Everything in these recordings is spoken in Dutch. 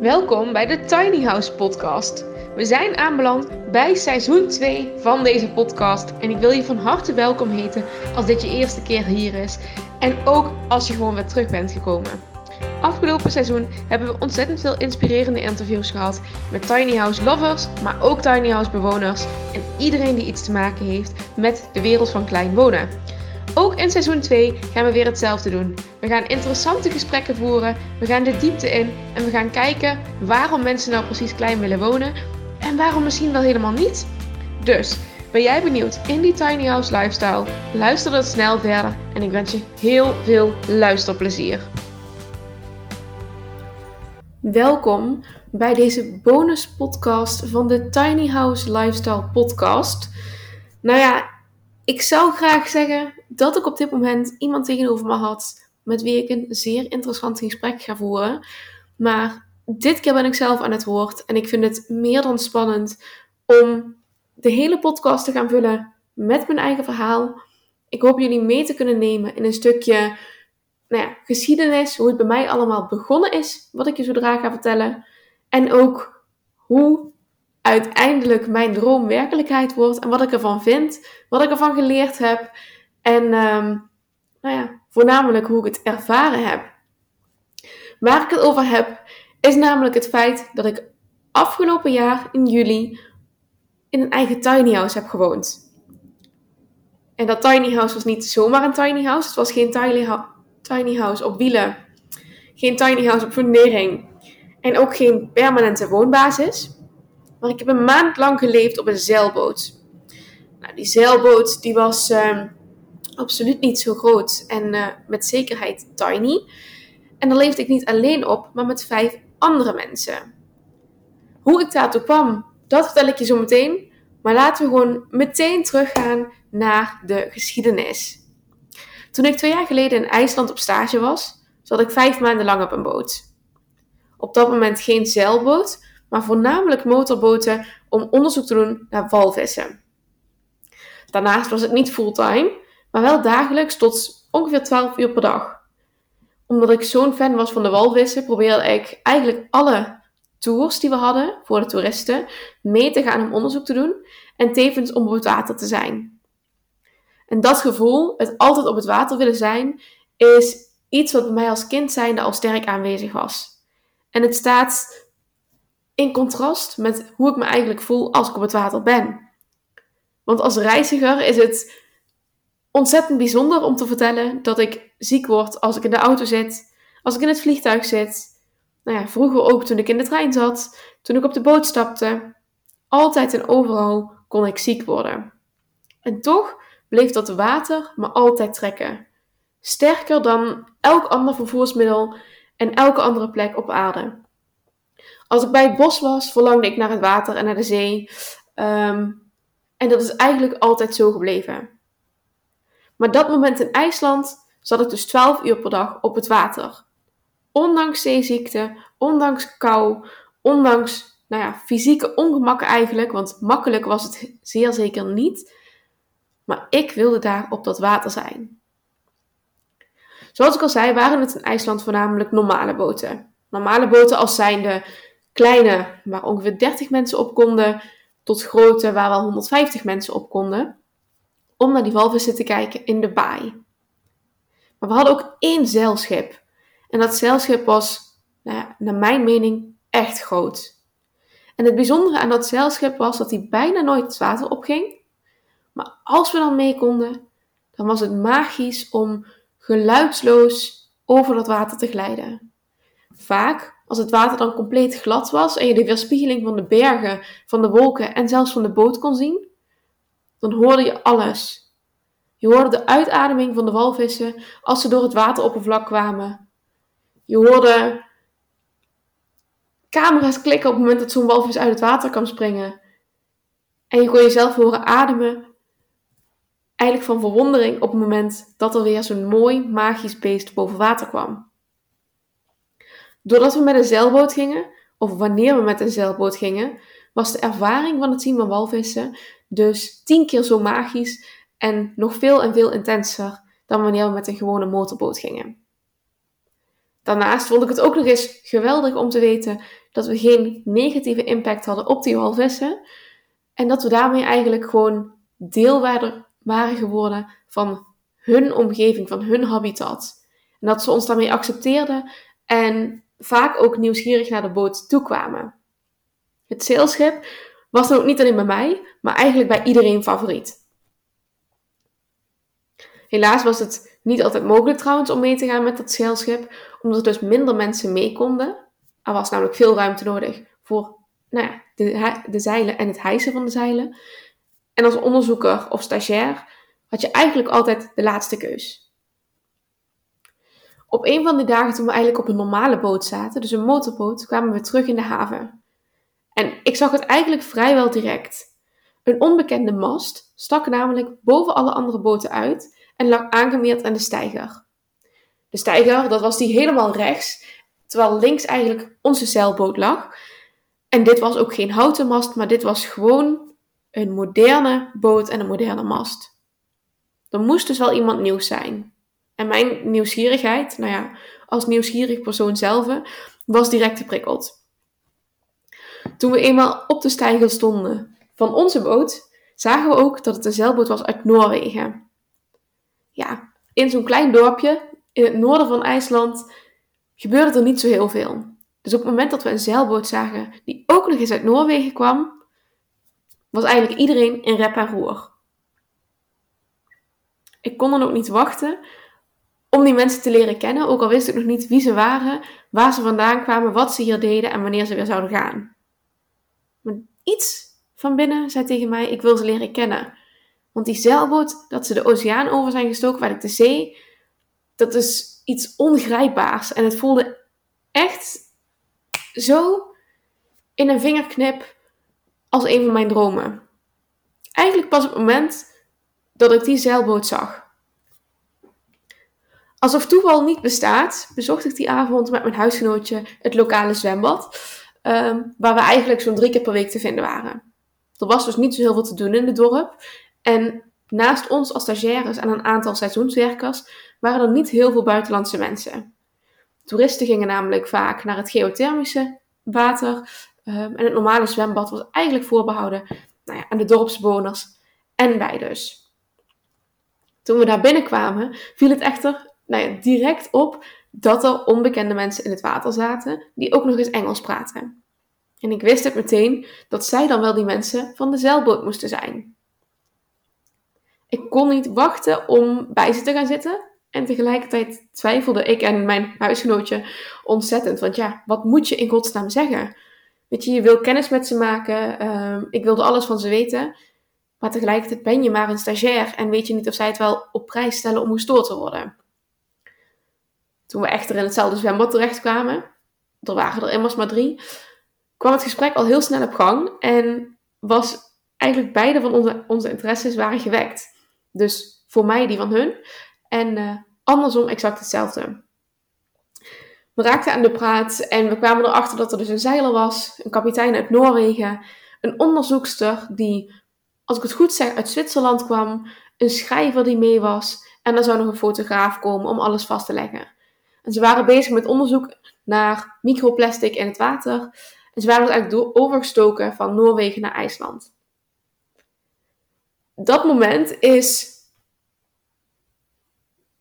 Welkom bij de Tiny House Podcast. We zijn aanbeland bij seizoen 2 van deze podcast. En ik wil je van harte welkom heten als dit je eerste keer hier is. En ook als je gewoon weer terug bent gekomen. Afgelopen seizoen hebben we ontzettend veel inspirerende interviews gehad met tiny house lovers, maar ook tiny house bewoners en iedereen die iets te maken heeft met de wereld van klein wonen. Ook in seizoen 2 gaan we weer hetzelfde doen. We gaan interessante gesprekken voeren, we gaan de diepte in en we gaan kijken waarom mensen nou precies klein willen wonen en waarom misschien wel helemaal niet. Dus, ben jij benieuwd in die tiny house lifestyle? Luister dan snel verder en ik wens je heel veel luisterplezier. Welkom bij deze bonus podcast van de Tiny House Lifestyle podcast. Nou ja, ik zou graag zeggen dat ik op dit moment iemand tegenover me had met wie ik een zeer interessant gesprek ga voeren. Maar dit keer ben ik zelf aan het woord en ik vind het meer dan spannend om de hele podcast te gaan vullen met mijn eigen verhaal. Ik hoop jullie mee te kunnen nemen in een stukje nou ja, geschiedenis, hoe het bij mij allemaal begonnen is, wat ik je zodra ga vertellen. En ook hoe uiteindelijk mijn droom werkelijkheid wordt en wat ik ervan vind, wat ik ervan geleerd heb en um, nou ja, voornamelijk hoe ik het ervaren heb. Waar ik het over heb, is namelijk het feit dat ik afgelopen jaar in juli in een eigen tiny house heb gewoond. En dat tiny house was niet zomaar een tiny house. Het was geen tiny, tiny house op wielen. Geen tiny house op fundering. En ook geen permanente woonbasis. Maar ik heb een maand lang geleefd op een zeilboot. Nou, die zeilboot die was uh, absoluut niet zo groot en uh, met zekerheid tiny. En daar leefde ik niet alleen op, maar met vijf andere mensen. Hoe ik daartoe kwam, dat vertel ik je zo meteen. Maar laten we gewoon meteen teruggaan naar de geschiedenis. Toen ik twee jaar geleden in IJsland op stage was, zat ik vijf maanden lang op een boot. Op dat moment geen zeilboot, maar voornamelijk motorboten om onderzoek te doen naar walvissen. Daarnaast was het niet fulltime, maar wel dagelijks tot ongeveer 12 uur per dag. Omdat ik zo'n fan was van de walvissen, probeerde ik eigenlijk alle tours die we hadden voor de toeristen mee te gaan om onderzoek te doen en tevens om op het water te zijn. En dat gevoel, het altijd op het water willen zijn, is iets wat bij mij als kind zijnde al sterk aanwezig was. En het staat in contrast met hoe ik me eigenlijk voel als ik op het water ben. Want als reiziger is het ontzettend bijzonder om te vertellen dat ik ziek word als ik in de auto zit, als ik in het vliegtuig zit. Nou ja, vroeger ook toen ik in de trein zat, toen ik op de boot stapte. Altijd en overal kon ik ziek worden. En toch bleef dat water me altijd trekken. Sterker dan elk ander vervoersmiddel en elke andere plek op aarde. Als ik bij het bos was, verlangde ik naar het water en naar de zee. Ehm, en dat is eigenlijk altijd zo gebleven. Maar dat moment in IJsland zat ik dus 12 uur per dag op het water. Ondanks zeeziekte, ondanks kou, ondanks nou ja, fysieke ongemakken eigenlijk, want makkelijk was het zeer zeker niet. Maar ik wilde daar op dat water zijn. Zoals ik al zei, waren het in IJsland voornamelijk normale boten. Normale boten als zijnde kleine, waar ongeveer 30 mensen op konden, tot grote, waar wel 150 mensen op konden, om naar die walvissen te kijken in de baai. Maar we hadden ook één zeilschip. En dat zeilschip was, nou naar mijn mening, echt groot. En het bijzondere aan dat zeilschip was dat hij bijna nooit het water opging. Maar als we dan mee konden, dan was het magisch om geluidsloos over dat water te glijden. Vaak als het water dan compleet glad was en je de weerspiegeling van de bergen, van de wolken en zelfs van de boot kon zien, dan hoorde je alles. Je hoorde de uitademing van de walvissen als ze door het wateroppervlak kwamen. Je hoorde camera's klikken op het moment dat zo'n walvis uit het water kwam springen. En je kon jezelf horen ademen, eigenlijk van verwondering op het moment dat er weer zo'n mooi magisch beest boven water kwam. Doordat we met een zeilboot gingen, of wanneer we met een zeilboot gingen, was de ervaring van het zien van walvissen dus tien keer zo magisch en nog veel en veel intenser dan wanneer we met een gewone motorboot gingen. Daarnaast vond ik het ook nog eens geweldig om te weten dat we geen negatieve impact hadden op die walvissen. En dat we daarmee eigenlijk gewoon deel waren geworden van hun omgeving, van hun habitat. En dat ze ons daarmee accepteerden en vaak ook nieuwsgierig naar de boot toekwamen. Het sailschip was dan ook niet alleen bij mij, maar eigenlijk bij iedereen favoriet. Helaas was het niet altijd mogelijk trouwens om mee te gaan met dat zeilschip, omdat er dus minder mensen mee konden. Er was namelijk veel ruimte nodig voor nou ja, de, de zeilen en het hijsen van de zeilen. En als onderzoeker of stagiair had je eigenlijk altijd de laatste keus. Op een van die dagen toen we eigenlijk op een normale boot zaten, dus een motorboot, kwamen we terug in de haven. En ik zag het eigenlijk vrijwel direct. Een onbekende mast stak namelijk boven alle andere boten uit en lag aangemeerd aan de steiger. De steiger, dat was die helemaal rechts, terwijl links eigenlijk onze zeilboot lag. En dit was ook geen houten mast, maar dit was gewoon een moderne boot en een moderne mast. Er moest dus wel iemand nieuws zijn. En mijn nieuwsgierigheid, nou ja, als nieuwsgierig persoon zelf, was direct geprikkeld. Toen we eenmaal op de steiger stonden van onze boot, zagen we ook dat het een zeilboot was uit Noorwegen. Ja, in zo'n klein dorpje in het noorden van IJsland gebeurde er niet zo heel veel. Dus op het moment dat we een zeilboot zagen die ook nog eens uit Noorwegen kwam, was eigenlijk iedereen in rep en roer. Ik kon dan ook niet wachten om die mensen te leren kennen, ook al wist ik nog niet wie ze waren, waar ze vandaan kwamen, wat ze hier deden en wanneer ze weer zouden gaan. Maar iets van binnen zei tegen mij: Ik wil ze leren kennen. Want die zeilboot, dat ze de oceaan over zijn gestoken, waar ik de zee, dat is iets ongrijpbaars. En het voelde echt zo in een vingerknip als een van mijn dromen. Eigenlijk pas op het moment dat ik die zeilboot zag. Alsof toeval niet bestaat, bezocht ik die avond met mijn huisgenootje het lokale zwembad, ehm, waar we eigenlijk zo'n drie keer per week te vinden waren. Er was dus niet zo heel veel te doen in het dorp. En naast ons als stagiaires en een aantal seizoenswerkers waren er niet heel veel buitenlandse mensen. Toeristen gingen namelijk vaak naar het geothermische water. Ehm, en het normale zwembad was eigenlijk voorbehouden nou ja, aan de dorpsbewoners en wij dus. Toen we daar binnenkwamen, viel het echter nou ja, direct op dat er onbekende mensen in het water zaten die ook nog eens Engels praten. En ik wist het meteen dat zij dan wel die mensen van de zeilboot moesten zijn. Ik kon niet wachten om bij ze te gaan zitten. En tegelijkertijd twijfelde ik en mijn huisgenootje ontzettend. Want ja, wat moet je in godsnaam zeggen? Weet je, je wil kennis met ze maken. Uh, ik wilde alles van ze weten. Maar tegelijkertijd ben je maar een stagiair en weet je niet of zij het wel op prijs stellen om gestoord te worden. Toen we echter in hetzelfde zwembad terechtkwamen, er waren er immers maar drie, kwam het gesprek al heel snel op gang en was eigenlijk beide van onze, onze interesses waren gewekt. Dus voor mij die van hun en uh, andersom exact hetzelfde. We raakten aan de praat en we kwamen erachter dat er dus een zeiler was, een kapitein uit Noorwegen, een onderzoekster die, als ik het goed zeg, uit Zwitserland kwam, een schrijver die mee was en er zou nog een fotograaf komen om alles vast te leggen. En ze waren bezig met onderzoek naar microplastic in het water en ze waren dus eigenlijk overgestoken van Noorwegen naar IJsland. Dat moment is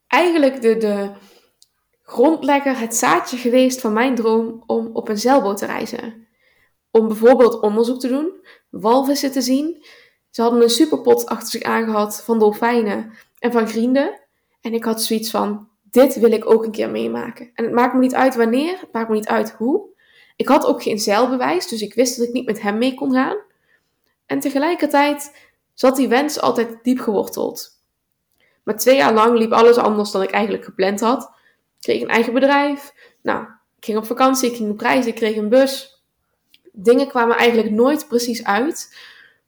eigenlijk de, de grondlegger, het zaadje geweest van mijn droom om op een zeilboot te reizen. Om bijvoorbeeld onderzoek te doen, walvissen te zien. Ze hadden een superpot achter zich aangehad van dolfijnen en van grienden. En ik had zoiets van, dit wil ik ook een keer meemaken. En het maakt me niet uit wanneer, het maakt me niet uit hoe. Ik had ook geen zeilbewijs, dus ik wist dat ik niet met hem mee kon gaan. En tegelijkertijd zat die wens altijd diep geworteld. Maar twee jaar lang liep alles anders dan ik eigenlijk gepland had. Ik kreeg een eigen bedrijf. Nou, ik ging op vakantie, ik ging op reis, ik kreeg een bus. Dingen kwamen eigenlijk nooit precies uit.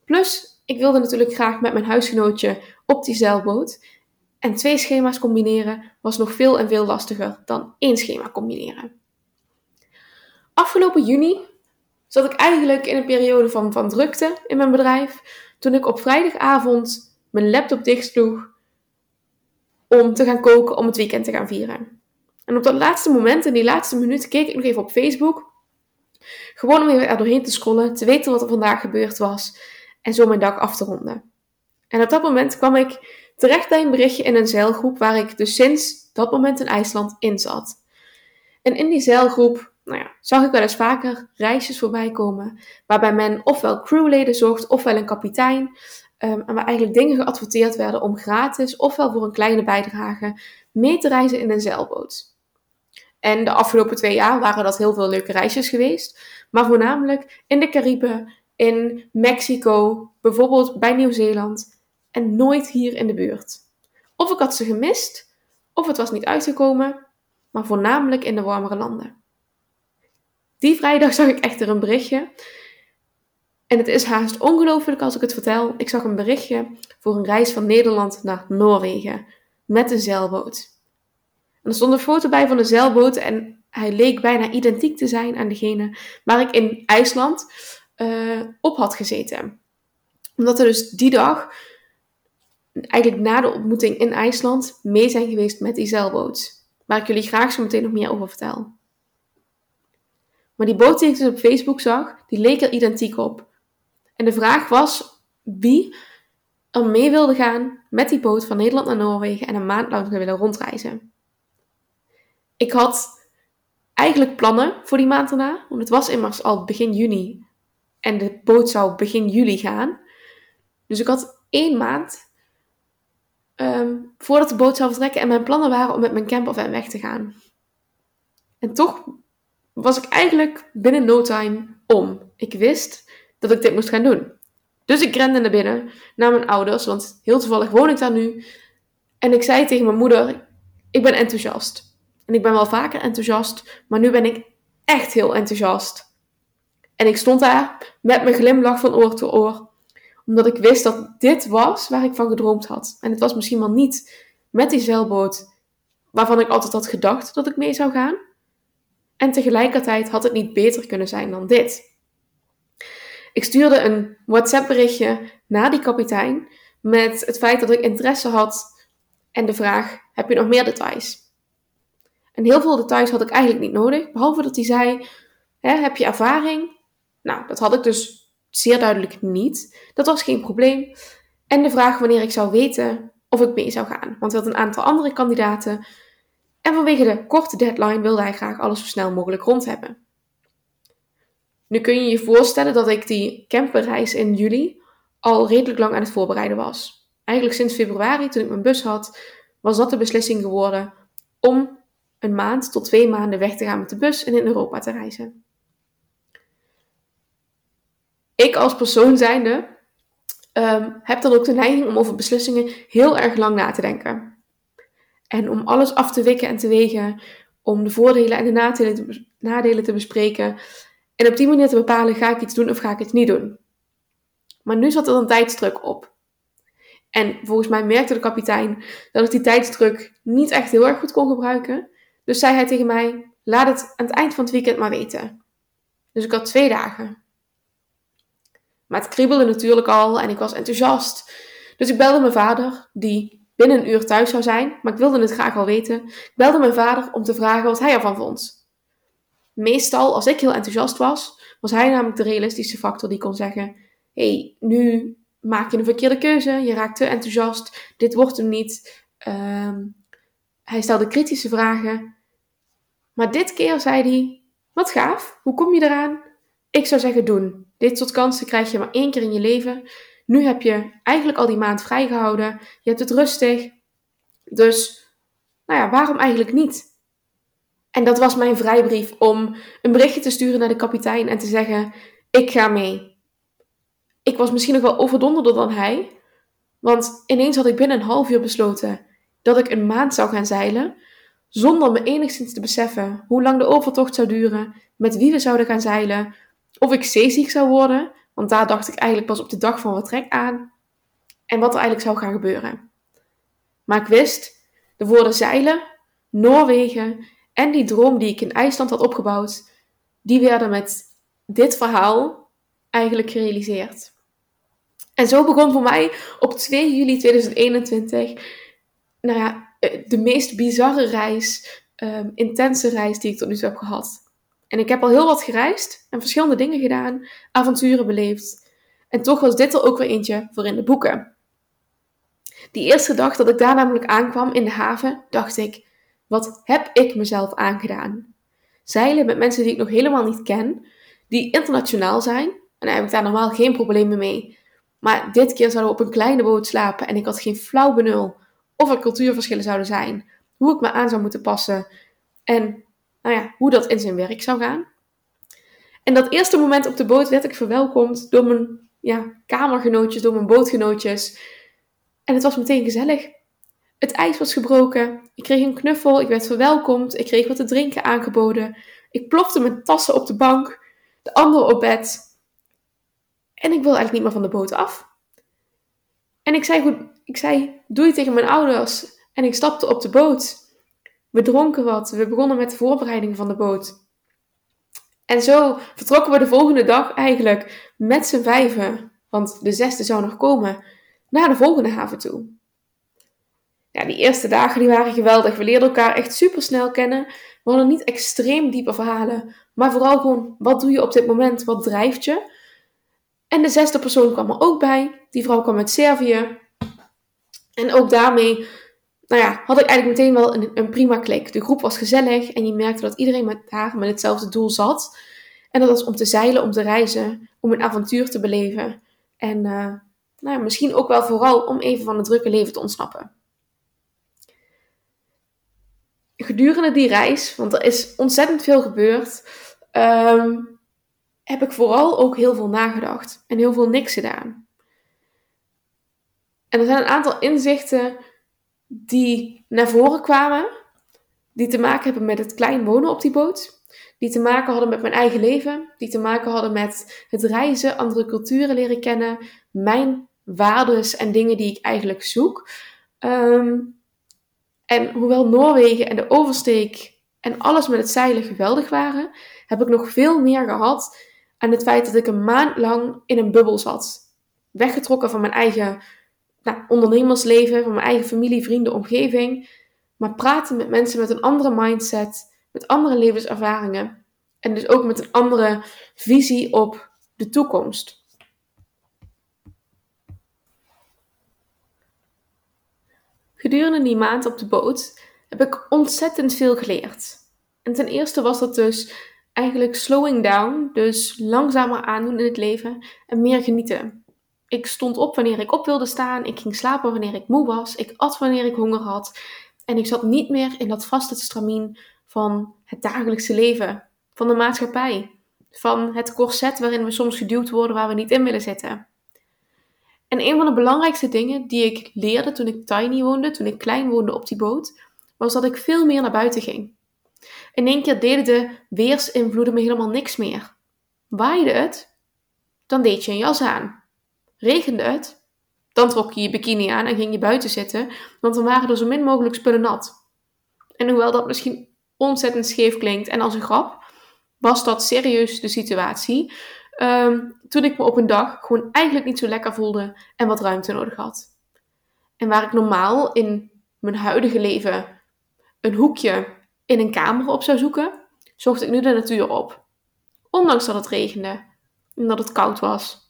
Plus, ik wilde natuurlijk graag met mijn huisgenootje op die zeilboot. En twee schema's combineren was nog veel en veel lastiger dan één schema combineren. Afgelopen juni zat ik eigenlijk in een periode van, van drukte in mijn bedrijf. Toen ik op vrijdagavond mijn laptop dichtsloeg om te gaan koken om het weekend te gaan vieren. En op dat laatste moment, in die laatste minuut, keek ik nog even op Facebook. Gewoon om er doorheen te scrollen, te weten wat er vandaag gebeurd was en zo mijn dag af te ronden. En op dat moment kwam ik terecht bij een berichtje in een zeilgroep waar ik dus sinds dat moment in IJsland in zat. En in die zeilgroep nou ja, zag ik wel eens vaker reisjes voorbij komen waarbij men ofwel crewleden zocht ofwel een kapitein. Um, en waar eigenlijk dingen geadverteerd werden om gratis ofwel voor een kleine bijdrage mee te reizen in een zeilboot. En de afgelopen twee jaar waren dat heel veel leuke reisjes geweest. Maar voornamelijk in de Cariben, in Mexico, bijvoorbeeld bij Nieuw-Zeeland. En nooit hier in de buurt. Of ik had ze gemist, of het was niet uitgekomen, maar voornamelijk in de warmere landen. Die vrijdag zag ik echter een berichtje. En het is haast ongelooflijk als ik het vertel. Ik zag een berichtje voor een reis van Nederland naar Noorwegen met een zeilboot. En er stond een foto bij van een zeilboot en hij leek bijna identiek te zijn aan degene waar ik in IJsland uh, op had gezeten. Omdat er dus die dag, eigenlijk na de ontmoeting in IJsland, mee zijn geweest met die zeilboot. Waar ik jullie graag zo meteen nog meer over vertel. Maar die boot die ik dus op Facebook zag, die leek er identiek op. En de vraag was wie er mee wilde gaan met die boot van Nederland naar Noorwegen en een maand lang willen rondreizen. Ik had eigenlijk plannen voor die maand daarna, want het was immers al begin juni en de boot zou begin juli gaan. Dus ik had één maand ehm, voordat de boot zou vertrekken en mijn plannen waren om met mijn campervan weg te gaan. En toch was ik eigenlijk binnen no time om. Ik wist dat ik dit moest gaan doen. Dus ik rende naar binnen, naar mijn ouders, want heel toevallig woon ik daar nu. En ik zei tegen mijn moeder, ik ben enthousiast. En ik ben wel vaker enthousiast, maar nu ben ik echt heel enthousiast. En ik stond daar met mijn glimlach van oor tot oor, omdat ik wist dat dit was waar ik van gedroomd had. En het was misschien wel niet met die zeilboot waarvan ik altijd had gedacht dat ik mee zou gaan. En tegelijkertijd had het niet beter kunnen zijn dan dit. Ik stuurde een WhatsApp-berichtje naar die kapitein met het feit dat ik interesse had en de vraag: heb je nog meer details? En heel veel details had ik eigenlijk niet nodig, behalve dat hij zei: heb je ervaring? Nou, dat had ik dus zeer duidelijk niet. Dat was geen probleem. En de vraag wanneer ik zou weten of ik mee zou gaan. Want hij had een aantal andere kandidaten en vanwege de korte deadline wilde hij graag alles zo snel mogelijk rond hebben. Nu kun je je voorstellen dat ik die camperreis in juli al redelijk lang aan het voorbereiden was. Eigenlijk sinds februari, toen ik mijn bus had, was dat de beslissing geworden om een maand tot twee maanden weg te gaan met de bus en in Europa te reizen. Ik als persoon zijnde um, heb dan ook de neiging om over beslissingen heel erg lang na te denken. En om alles af te wikken en te wegen, om de voordelen en de nadelen te, bespreken. En op die manier te bepalen, ga ik iets doen of ga ik het niet doen. Maar nu zat er een tijdsdruk op. En volgens mij merkte de kapitein dat ik die tijdsdruk niet echt heel erg goed kon gebruiken. Dus zei hij tegen mij: laat het aan het eind van het weekend maar weten. Dus ik had twee dagen. Maar het kriebelde natuurlijk al en ik was enthousiast. Dus ik belde mijn vader, die binnen een uur thuis zou zijn, maar ik wilde het graag al weten. Ik belde mijn vader om te vragen wat hij ervan vond. Meestal, als ik heel enthousiast was, was hij namelijk de realistische factor die kon zeggen: hey, nu maak je een verkeerde keuze, je raakt te enthousiast, dit wordt hem niet. Ehm, hij stelde kritische vragen. Maar dit keer zei hij: Wat gaaf, hoe kom je eraan? Ik zou zeggen: doen. Dit soort kansen krijg je maar één keer in je leven. Nu heb je eigenlijk al die maand vrijgehouden. Je hebt het rustig. Dus, nou ja, waarom eigenlijk niet? En dat was mijn vrijbrief om een berichtje te sturen naar de kapitein en te zeggen: Ik ga mee. Ik was misschien nog wel overdonderder dan hij. Want ineens had ik binnen een half uur besloten dat ik een maand zou gaan zeilen. Zonder me enigszins te beseffen hoe lang de overtocht zou duren, met wie we zouden gaan zeilen, of ik zeeziek zou worden, want daar dacht ik eigenlijk pas op de dag van vertrek aan. En wat er eigenlijk zou gaan gebeuren. Maar ik wist, de woorden zeilen, Noorwegen en die droom die ik in IJsland had opgebouwd, die werden met dit verhaal eigenlijk gerealiseerd. En zo begon voor mij op 2 juli 2021, nou ja, de meest bizarre reis um, intense reis die ik tot nu toe heb gehad. En ik heb al heel wat gereisd en verschillende dingen gedaan, avonturen beleefd. En toch was dit er ook weer eentje voor in de boeken. Die eerste dag dat ik daar namelijk aankwam in de haven, dacht ik: wat heb ik mezelf aangedaan? Zeilen met mensen die ik nog helemaal niet ken, die internationaal zijn. En daar heb ik daar normaal geen problemen mee. Maar dit keer zouden we op een kleine boot slapen en ik had geen flauw benul of er cultuurverschillen zouden zijn, hoe ik me aan zou moeten passen en nou ja, hoe dat in zijn werk zou gaan. En dat eerste moment op de boot werd ik verwelkomd door mijn ja, kamergenootjes, door mijn bootgenootjes. En het was meteen gezellig. Het ijs was gebroken. Ik kreeg een knuffel. Ik werd verwelkomd. Ik kreeg wat te drinken aangeboden. Ik plofte mijn tassen op de bank. De anderen op bed. En ik wil eigenlijk niet meer van de boot af. En ik zei, goed, ik zei doei tegen mijn ouders. En ik stapte op de boot. We dronken wat. We begonnen met de voorbereiding van de boot. En zo vertrokken we de volgende dag eigenlijk met z'n vijven, want de zesde zou nog komen, naar de volgende haven toe. Ja, die eerste dagen die waren geweldig. We leerden elkaar echt super snel kennen. We hadden niet extreem diepe verhalen, maar vooral gewoon wat doe je op dit moment, wat drijft je. En de zesde persoon kwam er ook bij. Die vrouw kwam uit Servië. En ook daarmee nou ja, had ik eigenlijk meteen wel een, een, prima klik. De groep was gezellig en je merkte dat iedereen met haar met hetzelfde doel zat. En dat was om te zeilen, om te reizen, om een avontuur te beleven. En uh, nou ja, misschien ook wel vooral om even van het drukke leven te ontsnappen. Gedurende die reis, want er is ontzettend veel gebeurd, um, heb ik vooral ook heel veel nagedacht en heel veel niks gedaan. En er zijn een aantal inzichten die naar voren kwamen, die te maken hebben met het klein wonen op die boot, die te maken hadden met mijn eigen leven, die te maken hadden met het reizen, andere culturen leren kennen, mijn waardes en dingen die ik eigenlijk zoek. Ehm, en hoewel Noorwegen en de oversteek en alles met het zeilen geweldig waren, heb ik nog veel meer gehad aan het feit dat ik een maand lang in een bubbel zat. Weggetrokken van mijn eigen nou, ondernemersleven, van mijn eigen familie, vrienden, omgeving. Maar praten met mensen met een andere mindset, met andere levenservaringen. En dus ook met een andere visie op de toekomst. Gedurende die maand op de boot heb ik ontzettend veel geleerd. En ten eerste was dat dus eigenlijk slowing down, dus langzamer aandoen in het leven en meer genieten. Ik stond op wanneer ik op wilde staan. Ik ging slapen wanneer ik moe was. Ik at wanneer ik honger had. En ik zat niet meer in dat vaste stramien van het dagelijkse leven, van de maatschappij, van het corset waarin we soms geduwd worden waar we niet in willen zitten. En een van de belangrijkste dingen die ik leerde toen ik tiny woonde, toen ik klein woonde op die boot, was dat ik veel meer naar buiten ging. In één keer deden de weersinvloeden me helemaal niks meer. Waaide het, dan deed je een jas aan. Regende het, dan trok je je bikini aan en ging je buiten zitten, want dan waren er zo min mogelijk spullen nat. En hoewel dat misschien ontzettend scheef klinkt en als een grap, was dat serieus de situatie. Um, toen ik me op een dag gewoon eigenlijk niet zo lekker voelde en wat ruimte nodig had. En waar ik normaal in mijn huidige leven een hoekje in een kamer op zou zoeken, zocht ik nu de natuur op. Ondanks dat het regende en dat het koud was.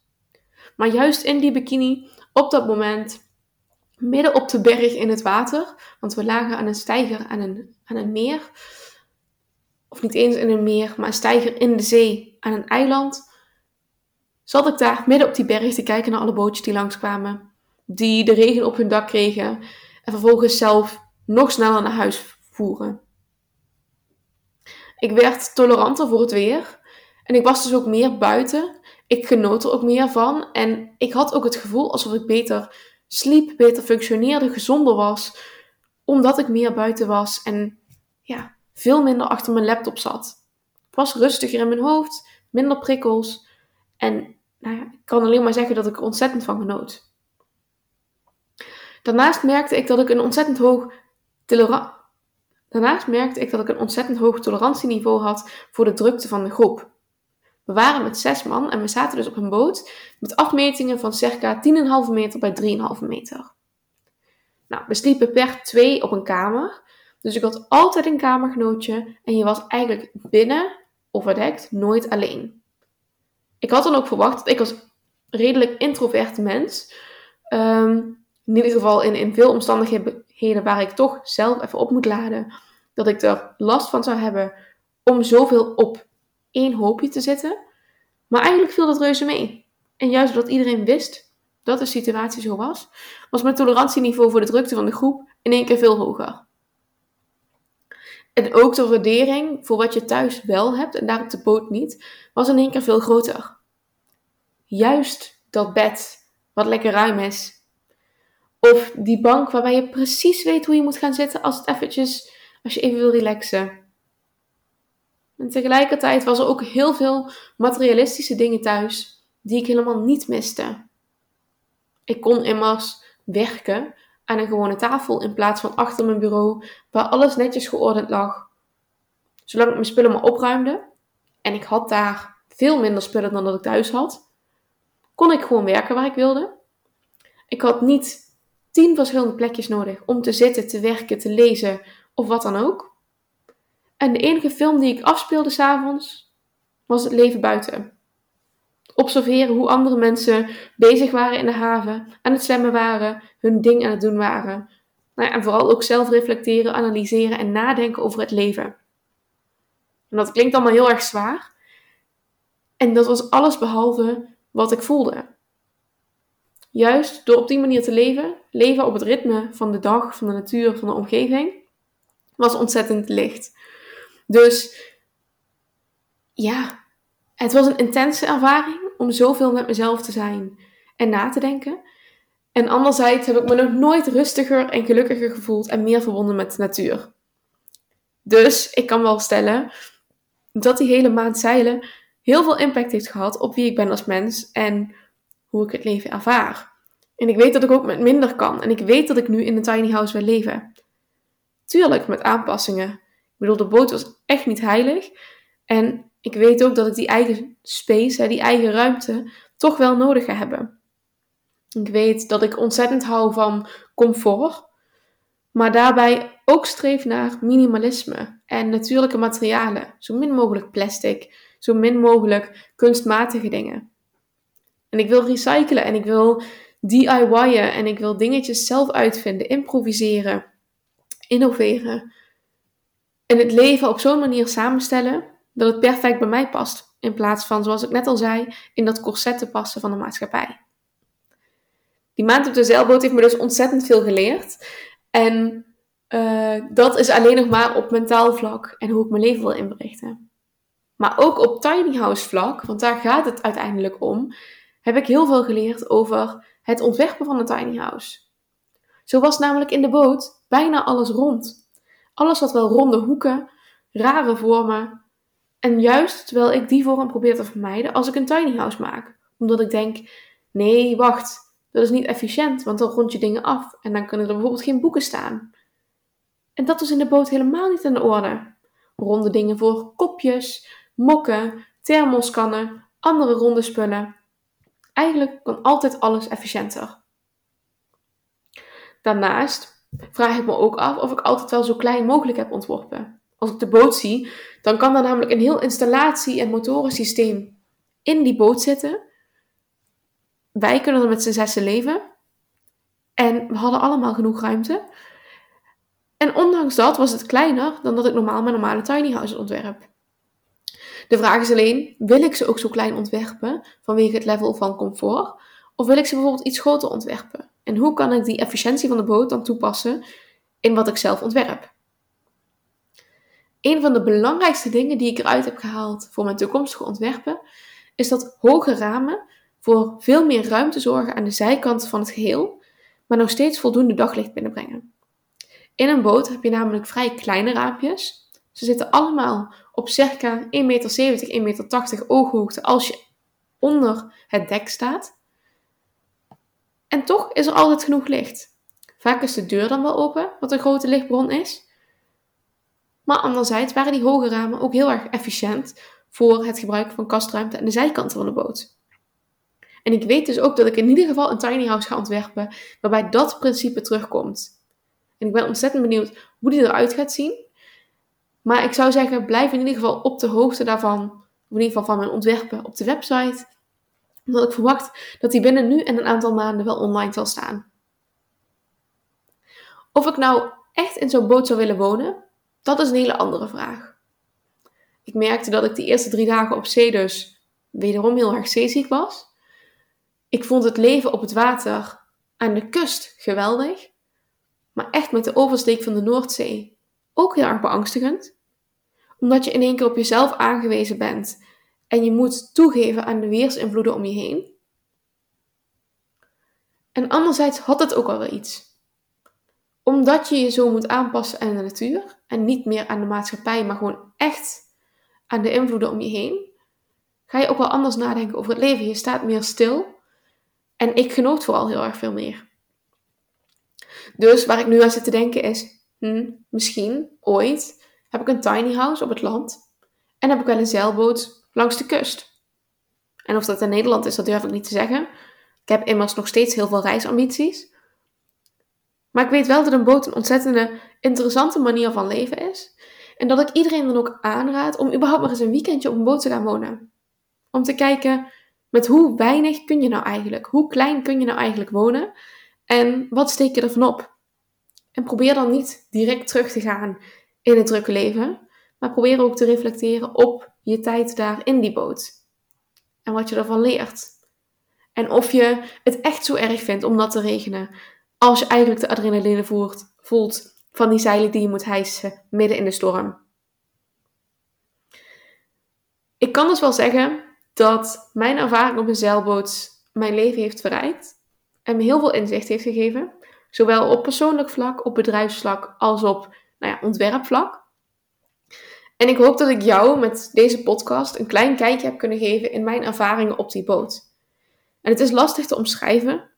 Maar juist in die bikini, op dat moment, midden op de berg in het water, want we lagen aan een steiger aan een, aan een meer, of niet eens in een meer, maar een steiger in de zee aan een eiland, zat ik daar midden op die berg te kijken naar alle bootjes die langskwamen, die de regen op hun dak kregen en vervolgens zelf nog sneller naar huis voeren. Ik werd toleranter voor het weer en ik was dus ook meer buiten ik genoot er ook meer van. En ik had ook het gevoel alsof ik beter sliep, beter functioneerde, gezonder was. Omdat ik meer buiten was en ja, veel minder achter mijn laptop zat. Ik was rustiger in mijn hoofd, minder prikkels. En nou ja, ik kan alleen maar zeggen dat ik er ontzettend van genoot. Daarnaast merkte ik dat ik een ontzettend hoog Daarnaast merkte ik dat ik een ontzettend hoog tolerantieniveau had voor de drukte van de groep. We waren met zes man en we zaten dus op een boot met afmetingen van circa 10,5 meter bij 3,5 meter. Nou, we sliepen per twee op een kamer. Dus ik had altijd een kamergenootje en je was eigenlijk binnen, overdekt, nooit alleen. Ik had dan ook verwacht dat ik als redelijk introvert mens, um, in ieder geval in, in veel omstandigheden waar ik toch zelf even op moet laden, dat ik er last van zou hebben om zoveel op één hoopje te zitten. Maar eigenlijk viel dat reuze mee. En juist doordat iedereen wist dat de situatie zo was, was mijn tolerantieniveau voor de drukte van de groep in één keer veel hoger. En ook de waardering voor wat je thuis wel hebt en daar op de boot niet, was in één keer veel groter. Juist dat bed, wat lekker ruim is. Of die bank waarbij je precies weet hoe je moet gaan zitten als, het eventjes, als je even wil relaxen. En tegelijkertijd was er ook heel veel materialistische dingen thuis die ik helemaal niet miste. Ik kon immers werken aan een gewone tafel in plaats van achter mijn bureau waar alles netjes geordend lag. Zolang ik mijn spullen maar opruimde, en ik had daar veel minder spullen dan dat ik thuis had, kon ik gewoon werken waar ik wilde. Ik had niet tien verschillende plekjes nodig om te zitten, te werken, te lezen of wat dan ook. En de enige film die ik afspeelde s'avonds was het leven buiten. Observeren hoe andere mensen bezig waren in de haven, aan het zwemmen waren, hun ding aan het doen waren. Nou en vooral ook zelf reflecteren, analyseren en nadenken over het leven. En dat klinkt allemaal heel erg zwaar. En dat was alles behalve wat ik voelde. Juist door op die manier te leven, leven op het ritme van de dag, van de natuur, van de omgeving, was ontzettend licht. Dus ja, het was een intense ervaring om zoveel met mezelf te zijn en na te denken. En anderzijds heb ik me nog nooit rustiger en gelukkiger gevoeld en meer verbonden met de natuur. Dus ik kan wel stellen dat die hele maand zeilen heel veel impact heeft gehad op wie ik ben als mens en hoe ik het leven ervaar. En ik weet dat ik ook met minder kan. En ik weet dat ik nu in een tiny house wil leven. Tuurlijk met aanpassingen. Bedoel, de boot was echt niet heilig. En ik weet ook dat ik die eigen space, die eigen ruimte, toch wel nodig ga hebben. Ik weet dat ik ontzettend hou van comfort. Maar daarbij ook streef naar minimalisme en natuurlijke materialen. Zo min mogelijk plastic, zo min mogelijk kunstmatige dingen. En ik wil recyclen en ik wil DIY'en en ik wil dingetjes zelf uitvinden, improviseren, innoveren. En het leven op zo'n manier samenstellen dat het perfect bij mij past. In plaats van, zoals ik net al zei, in dat corset te passen van de maatschappij. Die maand op de zeilboot heeft me dus ontzettend veel geleerd. En uh, dat is alleen nog maar op mentaal vlak en hoe ik mijn leven wil inrichten. Maar ook op tiny house vlak, want daar gaat het uiteindelijk om, heb ik heel veel geleerd over het ontwerpen van een tiny house. Zo was namelijk in de boot bijna alles rond. Alles had wel ronde hoeken, rare vormen. En juist terwijl ik die vorm probeer te vermijden als ik een tiny house maak. Omdat ik denk, nee, wacht, dat is niet efficiënt, want dan rond je dingen af en dan kunnen er bijvoorbeeld geen boeken staan. En dat was in de boot helemaal niet in de orde. Ronde dingen voor kopjes, mokken, thermoskannen, andere ronde spullen. Eigenlijk kan altijd alles efficiënter. Daarnaast vraag ik me ook af of ik altijd wel zo klein mogelijk heb ontworpen. Als ik de boot zie, dan kan daar namelijk een heel installatie- en motorensysteem in die boot zitten. Wij kunnen er met z'n zessen leven. En we hadden allemaal genoeg ruimte. En ondanks dat was het kleiner dan dat ik normaal mijn normale tiny house ontwerp. De vraag is alleen, wil ik ze ook zo klein ontwerpen vanwege het level van comfort? Of wil ik ze bijvoorbeeld iets groter ontwerpen? En hoe kan ik die efficiëntie van de boot dan toepassen in wat ik zelf ontwerp? Een van de belangrijkste dingen die ik eruit heb gehaald voor mijn toekomstige ontwerpen, is dat hoge ramen voor veel meer ruimte zorgen aan de zijkant van het geheel, maar nog steeds voldoende daglicht binnenbrengen. In een boot heb je namelijk vrij kleine raampjes. Ze zitten allemaal op circa 1,70 meter, 1,80 meter ooghoogte als je onder het dek staat. En toch is er altijd genoeg licht. Vaak is de deur dan wel open, wat een grote lichtbron is. Maar anderzijds waren die hoge ramen ook heel erg efficiënt voor het gebruik van kastruimte aan de zijkanten van de boot. En ik weet dus ook dat ik in ieder geval een tiny house ga ontwerpen waarbij dat principe terugkomt. En ik ben ontzettend benieuwd hoe die eruit gaat zien. Maar ik zou zeggen, blijf in ieder geval op de hoogte daarvan. In ieder geval van mijn ontwerpen op de website. Omdat ik verwacht dat die binnen nu en een aantal maanden wel online zal staan. Of ik nou echt in zo'n boot zou willen wonen, dat is een hele andere vraag. Ik merkte dat ik de eerste drie dagen op zee dus wederom heel erg zeeziek was. Ik vond het leven op het water aan de kust geweldig, maar echt met de oversteek van de Noordzee ook heel erg beangstigend. Omdat je in één keer op jezelf aangewezen bent en je moet toegeven aan de weersinvloeden om je heen. En anderzijds had het ook al wel iets. Omdat je je zo moet aanpassen aan de natuur en niet meer aan de maatschappij, maar gewoon echt aan de invloeden om je heen, ga je ook wel anders nadenken over het leven. Je staat meer stil en ik genoot vooral heel erg veel meer. Dus waar ik nu aan zit te denken is, hm, misschien ooit heb ik een tiny house op het land en heb ik wel een zeilboot langs de kust. En of dat in Nederland is, dat durf ik niet te zeggen. Ik heb immers nog steeds heel veel reisambities. Maar ik weet wel dat een boot een ontzettende interessante manier van leven is. En dat ik iedereen dan ook aanraad om überhaupt maar eens een weekendje op een boot te gaan wonen. Om te kijken met hoe weinig kun je nou eigenlijk? Hoe klein kun je nou eigenlijk wonen? En wat steek je ervan op? En probeer dan niet direct terug te gaan in het drukke leven, maar probeer ook te reflecteren op je tijd daar in die boot. En wat je ervan leert. En of je het echt zo erg vindt om dat te regenen, als je eigenlijk de adrenaline voelt van die zeilen die je moet hijsen midden in de storm. Ik kan dus wel zeggen dat mijn ervaring op een zeilboot mijn leven heeft verrijkt en me heel veel inzicht heeft gegeven. Zowel op persoonlijk vlak, op bedrijfsvlak als op nou ja, ontwerpvlak. En ik hoop dat ik jou met deze podcast een klein kijkje heb kunnen geven in mijn ervaringen op die boot. En het is lastig te omschrijven,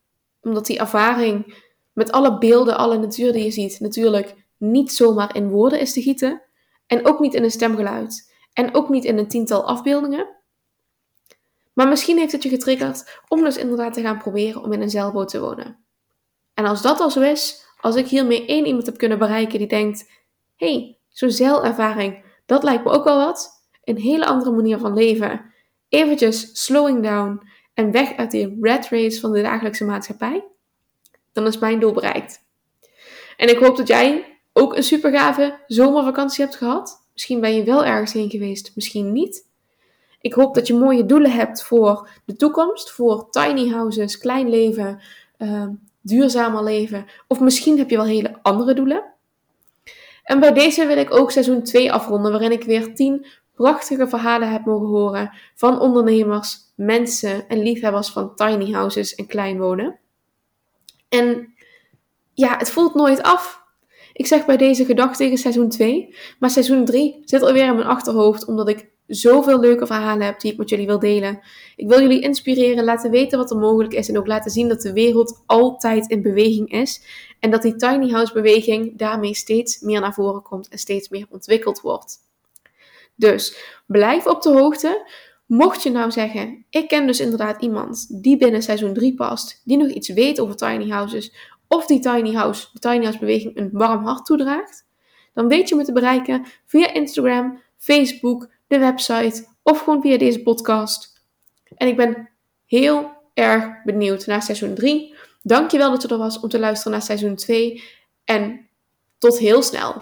omdat die ervaring met alle beelden, alle natuur die je ziet, natuurlijk niet zomaar in woorden is te gieten. En ook niet in een stemgeluid. En ook niet in een tiental afbeeldingen. Maar misschien heeft het je getriggerd om dus inderdaad te gaan proberen om in een zeilboot te wonen. En als dat al zo is, als ik hiermee één iemand heb kunnen bereiken die denkt: hey, zo'n zeilervaring, dat lijkt me ook wel wat. Een hele andere manier van leven. Eventjes slowing down en weg uit die rat race van de dagelijkse maatschappij. Dan is mijn doel bereikt. En ik hoop dat jij ook een super gave zomervakantie hebt gehad. Misschien ben je wel ergens heen geweest, misschien niet. Ik hoop dat je mooie doelen hebt voor de toekomst, voor tiny houses, klein leven, uh, duurzamer leven. Of misschien heb je wel hele andere doelen. En bij deze wil ik ook seizoen 2 afronden, waarin ik weer 10 prachtige verhalen heb mogen horen van ondernemers, mensen en liefhebbers van tiny houses en klein wonen. En ja, het voelt nooit af. Ik zeg bij deze gedacht tegen seizoen 2, maar seizoen 3 zit alweer in mijn achterhoofd omdat ik zoveel leuke verhalen heb die ik met jullie wil delen. Ik wil jullie inspireren, laten weten wat er mogelijk is en ook laten zien dat de wereld altijd in beweging is. En dat die tiny house beweging daarmee steeds meer naar voren komt en steeds meer ontwikkeld wordt. Dus blijf op de hoogte. Mocht je nou zeggen, ik ken dus inderdaad iemand die binnen seizoen 3 past, die nog iets weet over tiny houses, of die tiny house, de tiny house beweging een warm hart toedraagt, dan weet je me te bereiken via Instagram, Facebook, de website of gewoon via deze podcast. En ik ben heel erg benieuwd naar seizoen 3. Dankjewel dat je er was om te luisteren naar seizoen 2 en tot heel snel.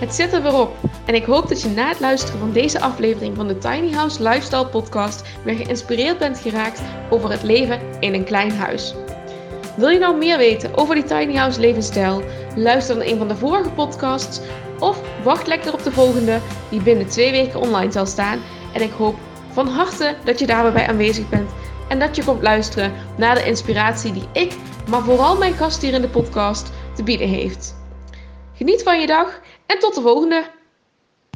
Het zit er weer op en ik hoop dat je na het luisteren van deze aflevering van de Tiny House Lifestyle Podcast weer geïnspireerd bent geraakt over het leven in een klein huis. Wil je nou meer weten over die tiny house levensstijl? Luister naar een van de vorige podcasts of wacht lekker op de volgende die binnen twee weken online zal staan. En ik hoop van harte dat je daarbij aanwezig bent en dat je komt luisteren naar de inspiratie die ik, maar vooral mijn gast hier in de podcast te bieden heeft. Geniet van je dag en tot de volgende!